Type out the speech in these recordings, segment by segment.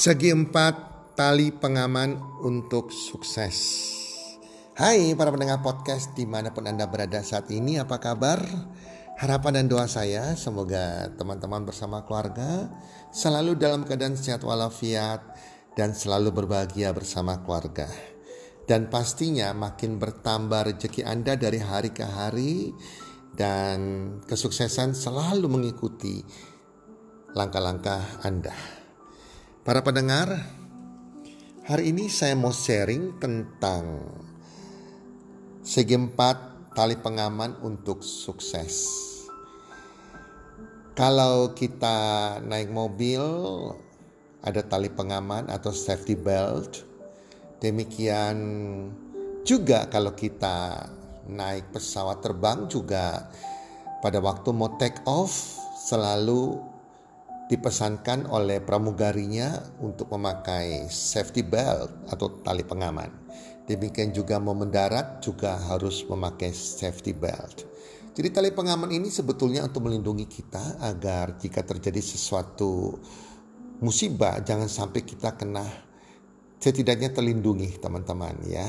Segi empat tali pengaman untuk sukses. Hai para pendengar podcast di mana pun Anda berada saat ini apa kabar? Harapan dan doa saya semoga teman-teman bersama keluarga selalu dalam keadaan sehat walafiat dan selalu berbahagia bersama keluarga. Dan pastinya makin bertambah rezeki Anda dari hari ke hari dan kesuksesan selalu mengikuti langkah-langkah Anda. Para pendengar, hari ini saya mau sharing tentang segi empat tali pengaman untuk sukses. Kalau kita naik mobil, ada tali pengaman atau safety belt. Demikian juga kalau kita naik pesawat terbang juga pada waktu mau take off selalu dipesankan oleh pramugarinya untuk memakai safety belt atau tali pengaman. Demikian juga mau mendarat juga harus memakai safety belt. Jadi tali pengaman ini sebetulnya untuk melindungi kita agar jika terjadi sesuatu musibah jangan sampai kita kena setidaknya terlindungi teman-teman ya.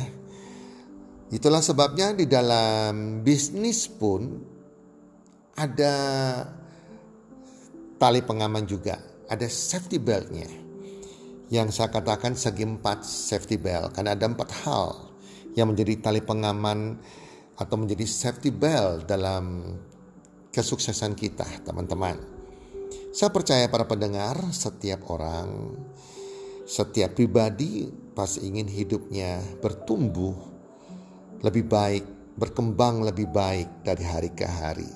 Itulah sebabnya di dalam bisnis pun ada tali pengaman juga, ada safety beltnya. Yang saya katakan segi empat safety belt, karena ada empat hal yang menjadi tali pengaman atau menjadi safety belt dalam kesuksesan kita, teman-teman. Saya percaya para pendengar, setiap orang, setiap pribadi pasti ingin hidupnya bertumbuh lebih baik, berkembang lebih baik dari hari ke hari,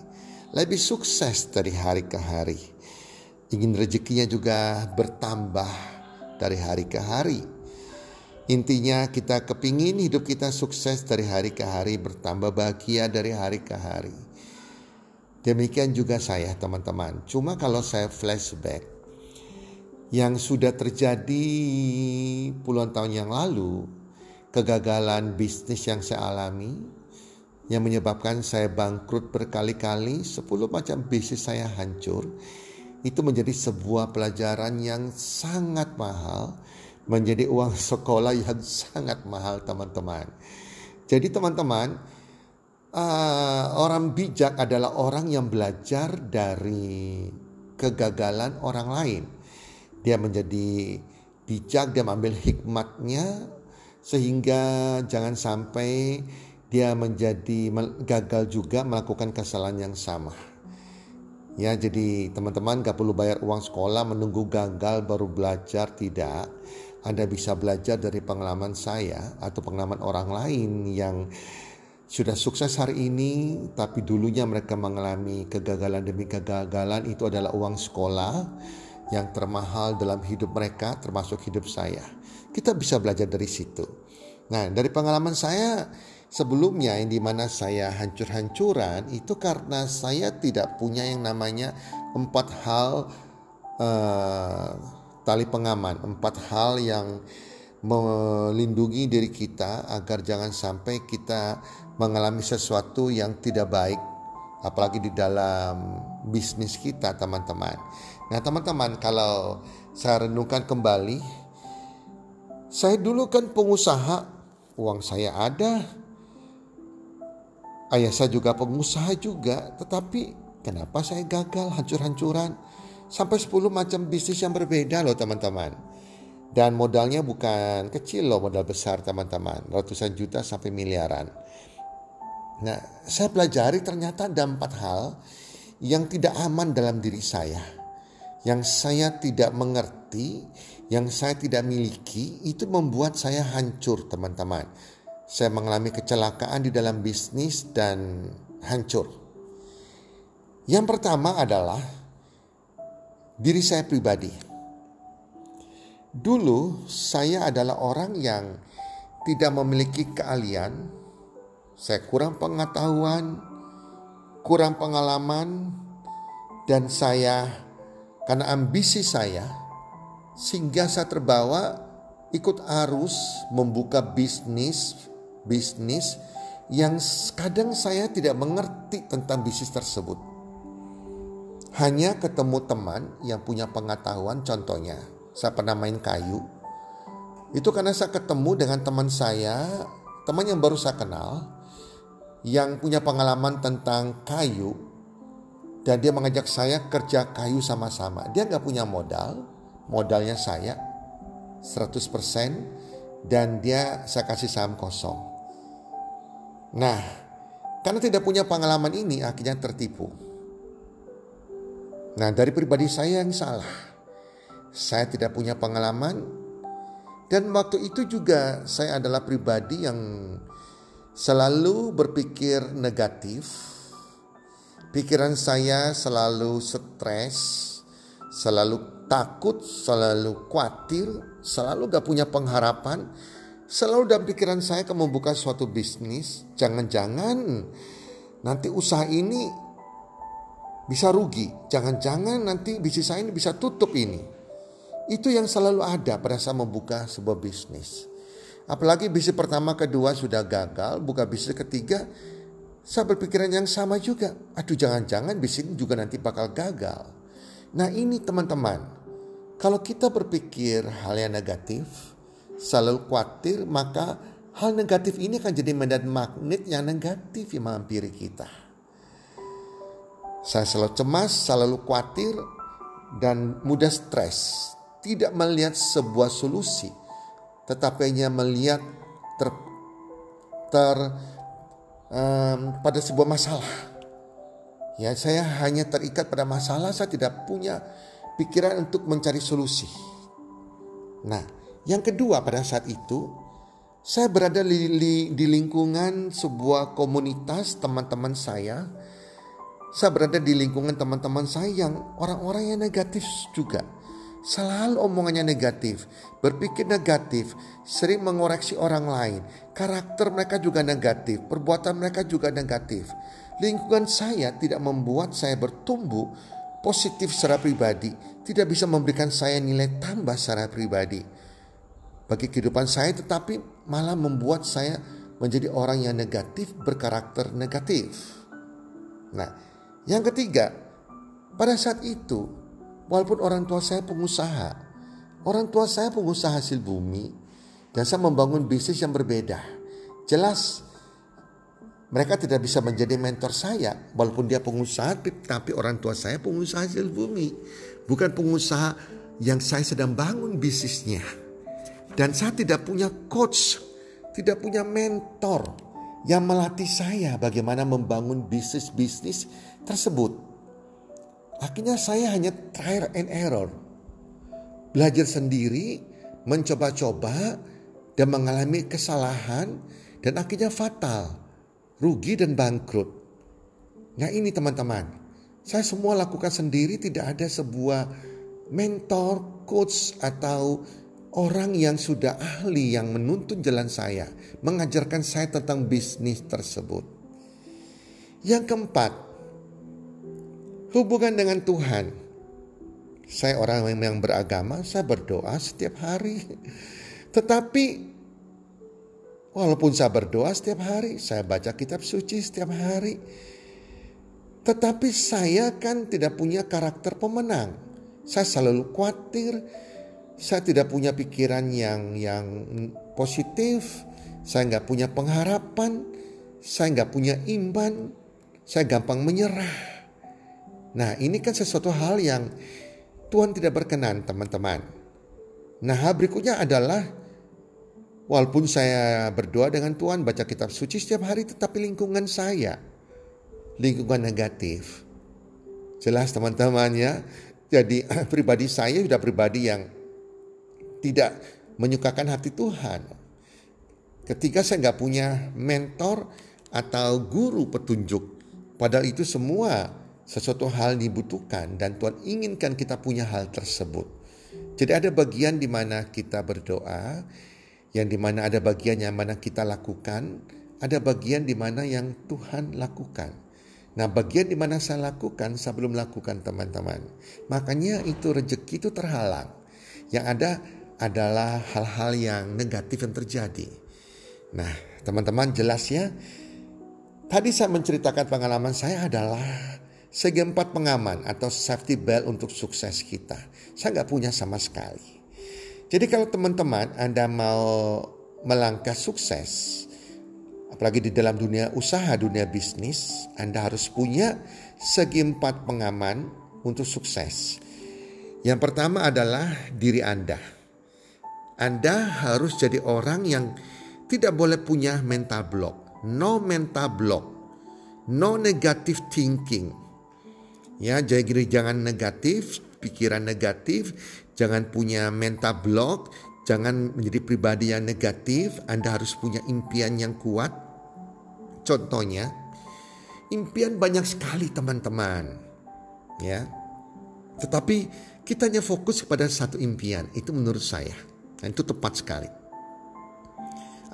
lebih sukses dari hari ke hari ingin rezekinya juga bertambah dari hari ke hari. Intinya kita kepingin hidup kita sukses dari hari ke hari, bertambah bahagia dari hari ke hari. Demikian juga saya teman-teman. Cuma kalau saya flashback, yang sudah terjadi puluhan tahun yang lalu, kegagalan bisnis yang saya alami, yang menyebabkan saya bangkrut berkali-kali, 10 macam bisnis saya hancur, itu menjadi sebuah pelajaran yang sangat mahal, menjadi uang sekolah yang sangat mahal teman-teman. Jadi teman-teman, uh, orang bijak adalah orang yang belajar dari kegagalan orang lain. Dia menjadi bijak, dia mengambil hikmatnya sehingga jangan sampai dia menjadi gagal juga melakukan kesalahan yang sama. Ya, jadi teman-teman gak perlu bayar uang sekolah menunggu gagal baru belajar tidak. Anda bisa belajar dari pengalaman saya atau pengalaman orang lain yang sudah sukses hari ini tapi dulunya mereka mengalami kegagalan demi kegagalan itu adalah uang sekolah yang termahal dalam hidup mereka termasuk hidup saya. Kita bisa belajar dari situ. Nah, dari pengalaman saya sebelumnya yang di mana saya hancur-hancuran itu karena saya tidak punya yang namanya empat hal uh, tali pengaman, empat hal yang melindungi diri kita agar jangan sampai kita mengalami sesuatu yang tidak baik apalagi di dalam bisnis kita teman-teman. Nah teman-teman kalau saya renungkan kembali saya dulu kan pengusaha uang saya ada Ayah saya juga pengusaha juga, tetapi kenapa saya gagal hancur-hancuran. Sampai 10 macam bisnis yang berbeda loh teman-teman. Dan modalnya bukan kecil loh, modal besar teman-teman. Ratusan juta sampai miliaran. Nah, saya pelajari ternyata ada empat hal yang tidak aman dalam diri saya. Yang saya tidak mengerti, yang saya tidak miliki, itu membuat saya hancur teman-teman. Saya mengalami kecelakaan di dalam bisnis dan hancur. Yang pertama adalah diri saya pribadi. Dulu saya adalah orang yang tidak memiliki keahlian, saya kurang pengetahuan, kurang pengalaman, dan saya karena ambisi saya sehingga saya terbawa ikut arus membuka bisnis bisnis yang kadang saya tidak mengerti tentang bisnis tersebut. Hanya ketemu teman yang punya pengetahuan contohnya saya pernah main kayu. Itu karena saya ketemu dengan teman saya, teman yang baru saya kenal, yang punya pengalaman tentang kayu, dan dia mengajak saya kerja kayu sama-sama. Dia nggak punya modal, modalnya saya 100% dan dia saya kasih saham kosong. Nah, karena tidak punya pengalaman ini akhirnya tertipu. Nah, dari pribadi saya yang salah saya tidak punya pengalaman dan waktu itu juga saya adalah pribadi yang selalu berpikir negatif. Pikiran saya selalu stres, selalu takut, selalu khawatir, selalu gak punya pengharapan. Selalu dalam pikiran saya akan membuka suatu bisnis, jangan-jangan nanti usaha ini bisa rugi, jangan-jangan nanti bisnis saya ini bisa tutup ini. Itu yang selalu ada pada saat membuka sebuah bisnis. Apalagi bisnis pertama, kedua sudah gagal, buka bisnis ketiga, saya berpikiran yang sama juga. Aduh jangan-jangan bisnis ini juga nanti bakal gagal. Nah ini teman-teman, kalau kita berpikir hal yang negatif, selalu khawatir, maka hal negatif ini akan jadi medan magnet yang negatif yang menghampiri kita. Saya selalu cemas, selalu khawatir, dan mudah stres tidak melihat sebuah solusi, tetapi hanya melihat ter, ter um, pada sebuah masalah. Ya, saya hanya terikat pada masalah, saya tidak punya pikiran untuk mencari solusi. Nah, yang kedua pada saat itu saya berada di, lingkungan sebuah komunitas teman-teman saya. Saya berada di lingkungan teman-teman saya yang orang-orang yang negatif juga Selalu omongannya negatif, berpikir negatif, sering mengoreksi orang lain. Karakter mereka juga negatif, perbuatan mereka juga negatif. Lingkungan saya tidak membuat saya bertumbuh positif secara pribadi, tidak bisa memberikan saya nilai tambah secara pribadi. Bagi kehidupan saya tetapi malah membuat saya menjadi orang yang negatif, berkarakter negatif. Nah, yang ketiga, pada saat itu Walaupun orang tua saya pengusaha, orang tua saya pengusaha hasil bumi, dan saya membangun bisnis yang berbeda. Jelas mereka tidak bisa menjadi mentor saya, walaupun dia pengusaha, tapi orang tua saya pengusaha hasil bumi, bukan pengusaha yang saya sedang bangun bisnisnya. Dan saya tidak punya coach, tidak punya mentor yang melatih saya bagaimana membangun bisnis-bisnis tersebut. Akhirnya saya hanya trial and error. Belajar sendiri, mencoba-coba, dan mengalami kesalahan, dan akhirnya fatal. Rugi dan bangkrut. Nah ini teman-teman, saya semua lakukan sendiri tidak ada sebuah mentor, coach, atau orang yang sudah ahli yang menuntun jalan saya, mengajarkan saya tentang bisnis tersebut. Yang keempat, hubungan dengan Tuhan. Saya orang yang beragama, saya berdoa setiap hari. Tetapi walaupun saya berdoa setiap hari, saya baca kitab suci setiap hari. Tetapi saya kan tidak punya karakter pemenang. Saya selalu khawatir, saya tidak punya pikiran yang yang positif, saya nggak punya pengharapan, saya nggak punya iman, saya gampang menyerah. Nah, ini kan sesuatu hal yang Tuhan tidak berkenan, teman-teman. Nah, berikutnya adalah walaupun saya berdoa dengan Tuhan, baca kitab suci setiap hari, tetapi lingkungan saya, lingkungan negatif. Jelas teman-teman ya. Jadi pribadi saya sudah pribadi yang tidak menyukakan hati Tuhan. Ketika saya nggak punya mentor atau guru petunjuk, padahal itu semua sesuatu hal dibutuhkan dan Tuhan inginkan kita punya hal tersebut. Jadi ada bagian di mana kita berdoa, yang di mana ada bagian yang mana kita lakukan, ada bagian di mana yang Tuhan lakukan. Nah bagian di mana saya lakukan, saya belum lakukan teman-teman. Makanya itu rezeki itu terhalang. Yang ada adalah hal-hal yang negatif yang terjadi. Nah teman-teman jelas ya. Tadi saya menceritakan pengalaman saya adalah segi empat pengaman atau safety belt untuk sukses kita. Saya nggak punya sama sekali. Jadi kalau teman-teman Anda mau melangkah sukses, apalagi di dalam dunia usaha, dunia bisnis, Anda harus punya segi empat pengaman untuk sukses. Yang pertama adalah diri Anda. Anda harus jadi orang yang tidak boleh punya mental block. No mental block. No negative thinking Ya, jadi jangan negatif, pikiran negatif, jangan punya mental block, jangan menjadi pribadi yang negatif. Anda harus punya impian yang kuat. Contohnya, impian banyak sekali teman-teman. Ya. Tetapi kita hanya fokus kepada satu impian, itu menurut saya. Dan itu tepat sekali.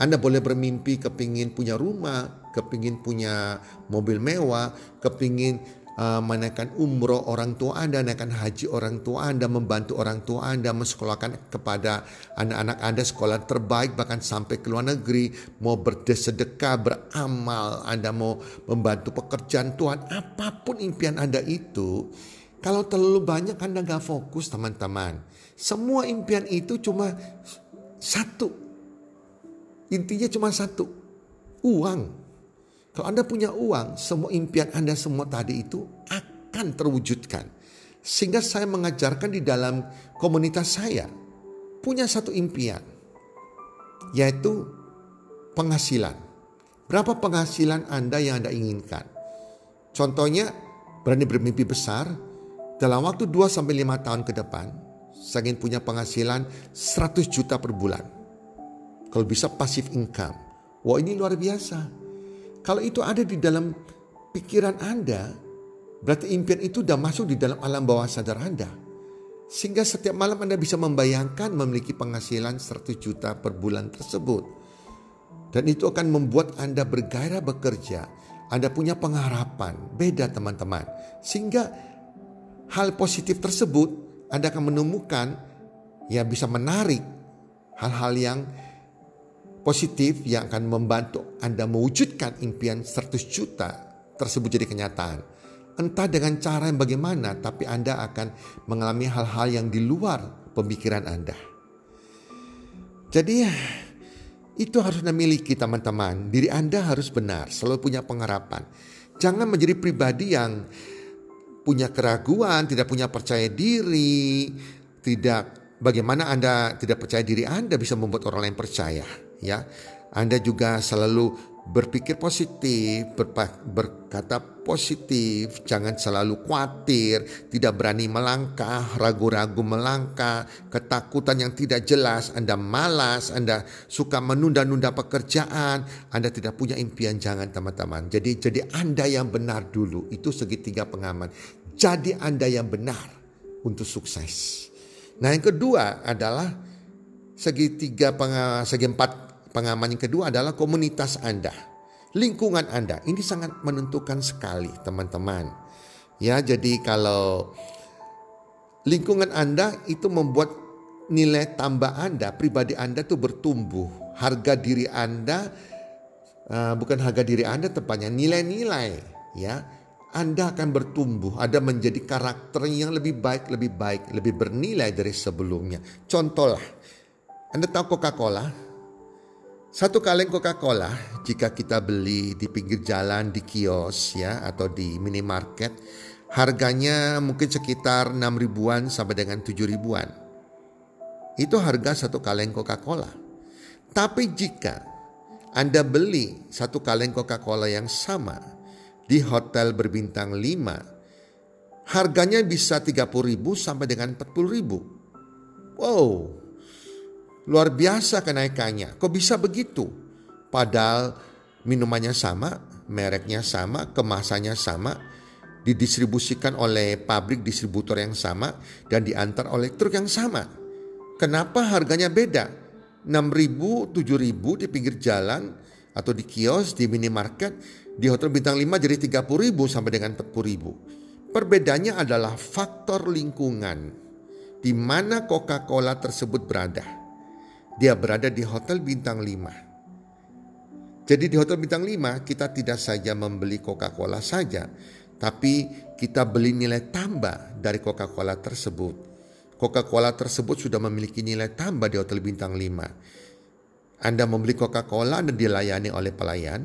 Anda boleh bermimpi kepingin punya rumah, kepingin punya mobil mewah, kepingin uh, menaikkan umroh orang tua Anda, menaikkan haji orang tua Anda, membantu orang tua Anda, mensekolahkan kepada anak-anak Anda sekolah terbaik bahkan sampai ke luar negeri, mau bersedekah, beramal, Anda mau membantu pekerjaan Tuhan, apa pun impian Anda itu, kalau terlalu banyak Anda gak fokus teman-teman. Semua impian itu cuma satu. Intinya cuma satu. Uang. Kalau Anda punya uang, semua impian Anda semua tadi itu akan terwujudkan. Sehingga saya mengajarkan di dalam komunitas saya punya satu impian yaitu penghasilan. Berapa penghasilan Anda yang Anda inginkan? Contohnya berani bermimpi besar dalam waktu 2 sampai 5 tahun ke depan saya ingin punya penghasilan 100 juta per bulan. Kalau bisa pasif income. Wah ini luar biasa. Kalau itu ada di dalam pikiran Anda, berarti impian itu sudah masuk di dalam alam bawah sadar Anda. Sehingga setiap malam Anda bisa membayangkan memiliki penghasilan 100 juta per bulan tersebut. Dan itu akan membuat Anda bergairah bekerja. Anda punya pengharapan. Beda teman-teman. Sehingga hal positif tersebut Anda akan menemukan yang bisa menarik hal-hal yang positif yang akan membantu Anda mewujudkan impian 100 juta tersebut jadi kenyataan. Entah dengan cara yang bagaimana, tapi Anda akan mengalami hal-hal yang di luar pemikiran Anda. Jadi itu harus Anda miliki teman-teman. Diri Anda harus benar, selalu punya pengharapan. Jangan menjadi pribadi yang punya keraguan, tidak punya percaya diri, tidak bagaimana Anda tidak percaya diri Anda bisa membuat orang lain percaya ya. Anda juga selalu berpikir positif, berkata positif, jangan selalu khawatir, tidak berani melangkah, ragu-ragu melangkah, ketakutan yang tidak jelas, Anda malas, Anda suka menunda-nunda pekerjaan, Anda tidak punya impian, jangan teman-teman. Jadi jadi Anda yang benar dulu, itu segitiga pengaman. Jadi Anda yang benar untuk sukses. Nah yang kedua adalah segitiga segi empat Pengaman yang kedua adalah komunitas Anda. Lingkungan Anda. Ini sangat menentukan sekali teman-teman. Ya, jadi kalau lingkungan Anda itu membuat nilai tambah Anda, pribadi Anda itu bertumbuh. Harga diri Anda uh, bukan harga diri Anda tepatnya nilai-nilai ya. Anda akan bertumbuh, ada menjadi karakter yang lebih baik, lebih baik, lebih bernilai dari sebelumnya. Contohlah, Anda tahu Coca-Cola? Satu kaleng Coca-Cola jika kita beli di pinggir jalan di kios ya atau di minimarket Harganya mungkin sekitar 6 ribuan sampai dengan 7 ribuan. Itu harga satu kaleng Coca-Cola. Tapi jika Anda beli satu kaleng Coca-Cola yang sama di hotel berbintang 5, harganya bisa 30 ribu sampai dengan 40 ribu. Wow, luar biasa kenaikannya. Kok bisa begitu? Padahal minumannya sama, mereknya sama, kemasannya sama, didistribusikan oleh pabrik distributor yang sama dan diantar oleh truk yang sama. Kenapa harganya beda? 6.000, 7.000 di pinggir jalan atau di kios, di minimarket, di hotel bintang 5 jadi 30.000 sampai dengan 40.000. Perbedaannya adalah faktor lingkungan di mana Coca-Cola tersebut berada. Dia berada di hotel bintang 5. Jadi di hotel bintang 5 kita tidak saja membeli Coca-Cola saja, tapi kita beli nilai tambah dari Coca-Cola tersebut. Coca-Cola tersebut sudah memiliki nilai tambah di Hotel Bintang 5. Anda membeli Coca-Cola dan dilayani oleh pelayan.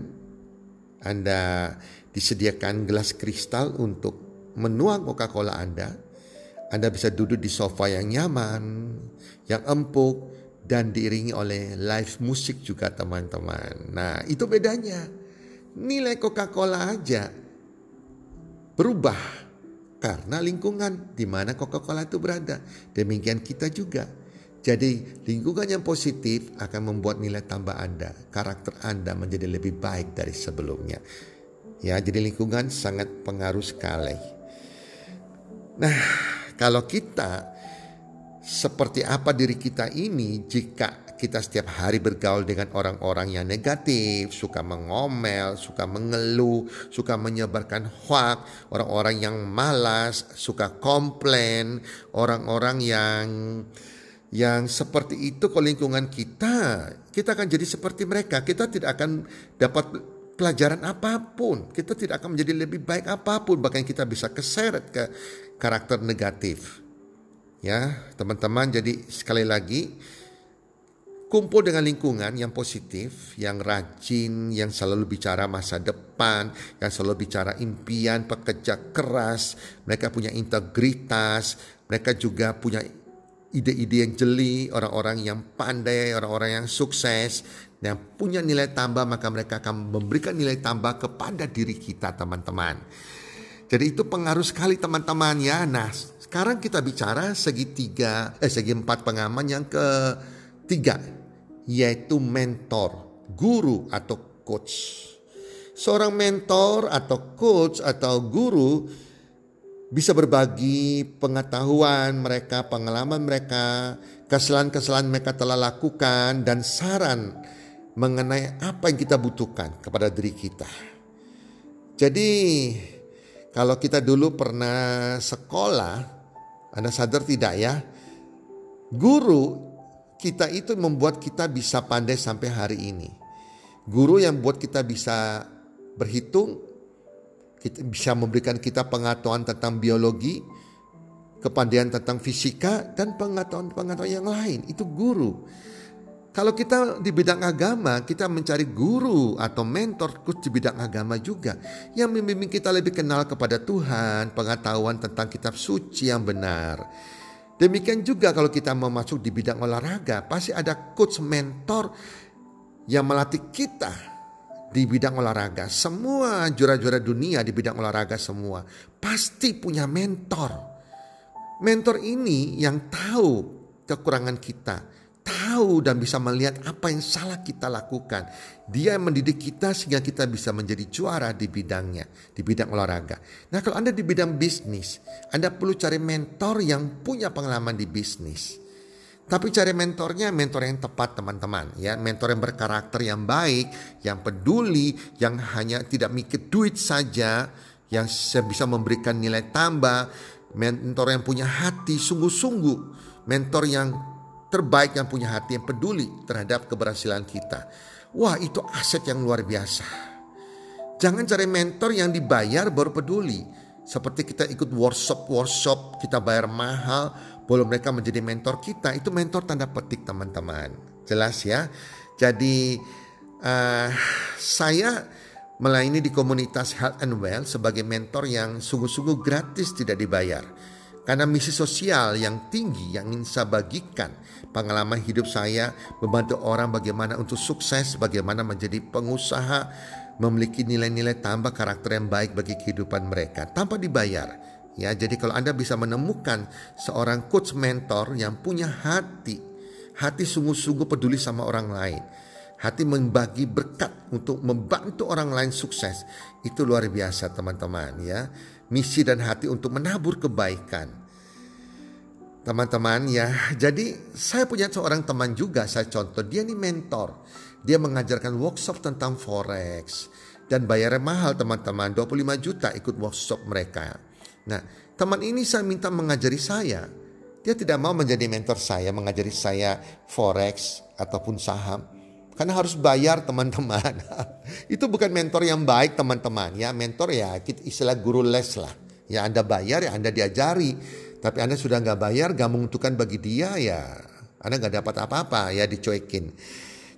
Anda disediakan gelas kristal untuk menuang Coca-Cola Anda. Anda bisa duduk di sofa yang nyaman, yang empuk, dan diiringi oleh live musik juga teman-teman. Nah itu bedanya. Nilai Coca-Cola aja berubah karena lingkungan di mana Coca-Cola itu berada. Demikian kita juga. Jadi lingkungan yang positif akan membuat nilai tambah Anda, karakter Anda menjadi lebih baik dari sebelumnya. Ya, jadi lingkungan sangat pengaruh sekali. Nah, kalau kita seperti apa diri kita ini jika kita setiap hari bergaul dengan orang-orang yang negatif, suka mengomel, suka mengeluh, suka menyebarkan hoak, orang-orang yang malas, suka komplain, orang-orang yang yang seperti itu ke lingkungan kita, kita akan jadi seperti mereka. Kita tidak akan dapat pelajaran apa pun. Kita tidak akan menjadi lebih baik apa pun. Bahkan kita bisa keseret ke karakter negatif. Ya, teman-teman. Jadi sekali lagi Kumpul dengan lingkungan yang positif, yang rajin, yang selalu bicara masa depan, yang selalu bicara impian, pekerja keras, mereka punya integritas, mereka juga punya ide-ide yang jeli, orang-orang yang pandai, orang-orang yang sukses, yang punya nilai tambah, maka mereka akan memberikan nilai tambah kepada diri kita, teman-teman. Jadi itu pengaruh sekali teman-teman ya. Nah, sekarang kita bicara segi tiga, eh segi empat pengaman yang ketiga yaitu mentor, guru atau coach. Seorang mentor atau coach atau guru bisa berbagi pengetahuan mereka, pengalaman mereka, kesalahan-kesalahan mereka telah lakukan dan saran mengenai apa yang kita butuhkan kepada diri kita. Jadi kalau kita dulu pernah sekolah, Anda sadar tidak ya? Guru kita itu membuat kita bisa pandai sampai hari ini. Guru yang buat kita bisa berhitung, kita bisa memberikan kita pengetahuan tentang biologi, kepandaian tentang fisika dan pengetahuan-pengetahuan yang lain. Itu guru. Kalau kita di bidang agama, kita mencari guru atau mentor khusus di bidang agama juga yang membimbing kita lebih kenal kepada Tuhan, pengetahuan tentang kitab suci yang benar. Demikian juga kalau kita mau masuk di bidang olahraga, pasti ada coach mentor yang melatih kita di bidang olahraga. Semua juara-juara dunia di bidang olahraga semua pasti punya mentor. Mentor ini yang tahu kekurangan kita, tahu dan bisa melihat apa yang salah kita lakukan. Dia mendidik kita sehingga kita bisa menjadi juara di bidangnya, di bidang olahraga. Nah, kalau Anda di bidang bisnis, Anda perlu cari mentor yang punya pengalaman di bisnis. Tapi cari mentornya mentor yang tepat teman-teman ya, mentor yang berkarakter yang baik, yang peduli, yang hanya tidak mikir duit saja, yang bisa memberikan nilai tambah, mentor yang punya hati sungguh-sungguh, mentor yang terbaik yang punya hati yang peduli terhadap keberhasilan kita. Wah itu aset yang luar biasa. Jangan cari mentor yang dibayar baru peduli. Seperti kita ikut workshop-workshop, kita bayar mahal, boleh mereka menjadi mentor kita. Itu mentor tanda petik teman-teman. Jelas ya. Jadi uh, saya melayani di komunitas Health and Well sebagai mentor yang sungguh-sungguh gratis tidak dibayar. Karena misi sosial yang tinggi yang ingin saya bagikan pengalaman hidup saya membantu orang bagaimana untuk sukses, bagaimana menjadi pengusaha, memiliki nilai-nilai tambah karakter yang baik bagi kehidupan mereka tanpa dibayar. Ya, jadi kalau Anda bisa menemukan seorang coach mentor yang punya hati, hati sungguh-sungguh peduli sama orang lain, hati membagi berkat untuk membantu orang lain sukses, itu luar biasa teman-teman ya misi dan hati untuk menabur kebaikan. Teman-teman ya, jadi saya punya seorang teman juga, saya contoh, dia ini mentor. Dia mengajarkan workshop tentang forex dan bayarnya mahal teman-teman, 25 juta ikut workshop mereka. Nah, teman ini saya minta mengajari saya. Dia tidak mau menjadi mentor saya, mengajari saya forex ataupun saham. Karena harus bayar teman-teman. itu bukan mentor yang baik teman-teman. Ya mentor ya istilah guru les lah. Ya Anda bayar ya Anda diajari. Tapi Anda sudah nggak bayar, gak menguntungkan bagi dia ya Anda nggak dapat apa-apa ya dicuekin.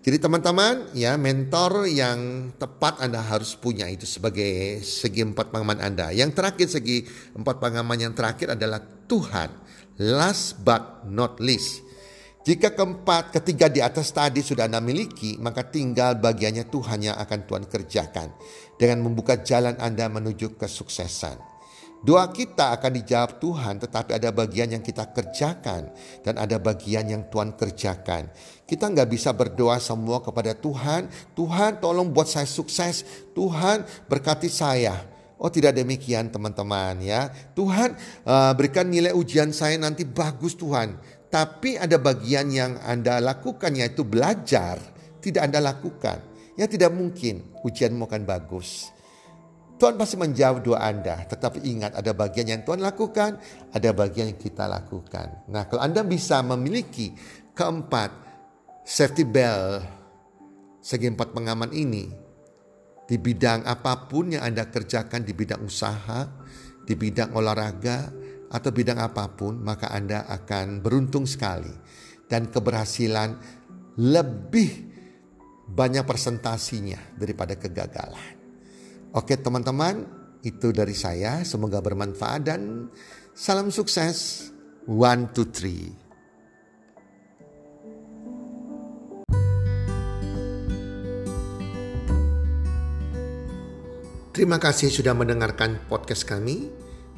Jadi teman-teman ya mentor yang tepat Anda harus punya itu sebagai segi empat pengaman Anda. Yang terakhir segi empat pengaman yang terakhir adalah Tuhan. Last but not least jika keempat, ketiga di atas tadi sudah Anda miliki, maka tinggal bagiannya Tuhan yang akan Tuhan kerjakan dengan membuka jalan Anda menuju kesuksesan. Doa kita akan dijawab Tuhan, tetapi ada bagian yang kita kerjakan dan ada bagian yang Tuhan kerjakan. Kita nggak bisa berdoa semua kepada Tuhan, Tuhan tolong buat saya sukses, Tuhan berkati saya. Oh tidak demikian teman-teman ya. Tuhan uh, berikan nilai ujian saya nanti bagus Tuhan. Tapi ada bagian yang Anda lakukan yaitu belajar, tidak Anda lakukan. Ya tidak mungkin ujianmu akan bagus. Tuhan pasti menjawab doa Anda. Tetapi ingat ada bagian yang Tuhan lakukan, ada bagian yang kita lakukan. Nah kalau Anda bisa memiliki keempat safety belt, segi empat pengaman ini, di bidang apa pun yang Anda kerjakan di bidang usaha, di bidang olahraga, atau bidang apa pun, maka Anda akan beruntung sekali dan keberhasilan lebih banyak presentasinya daripada kegagalan. Oke, teman-teman, itu dari saya. Semoga bermanfaat dan salam sukses. One, two, three. Terima kasih sudah mendengarkan podcast kami.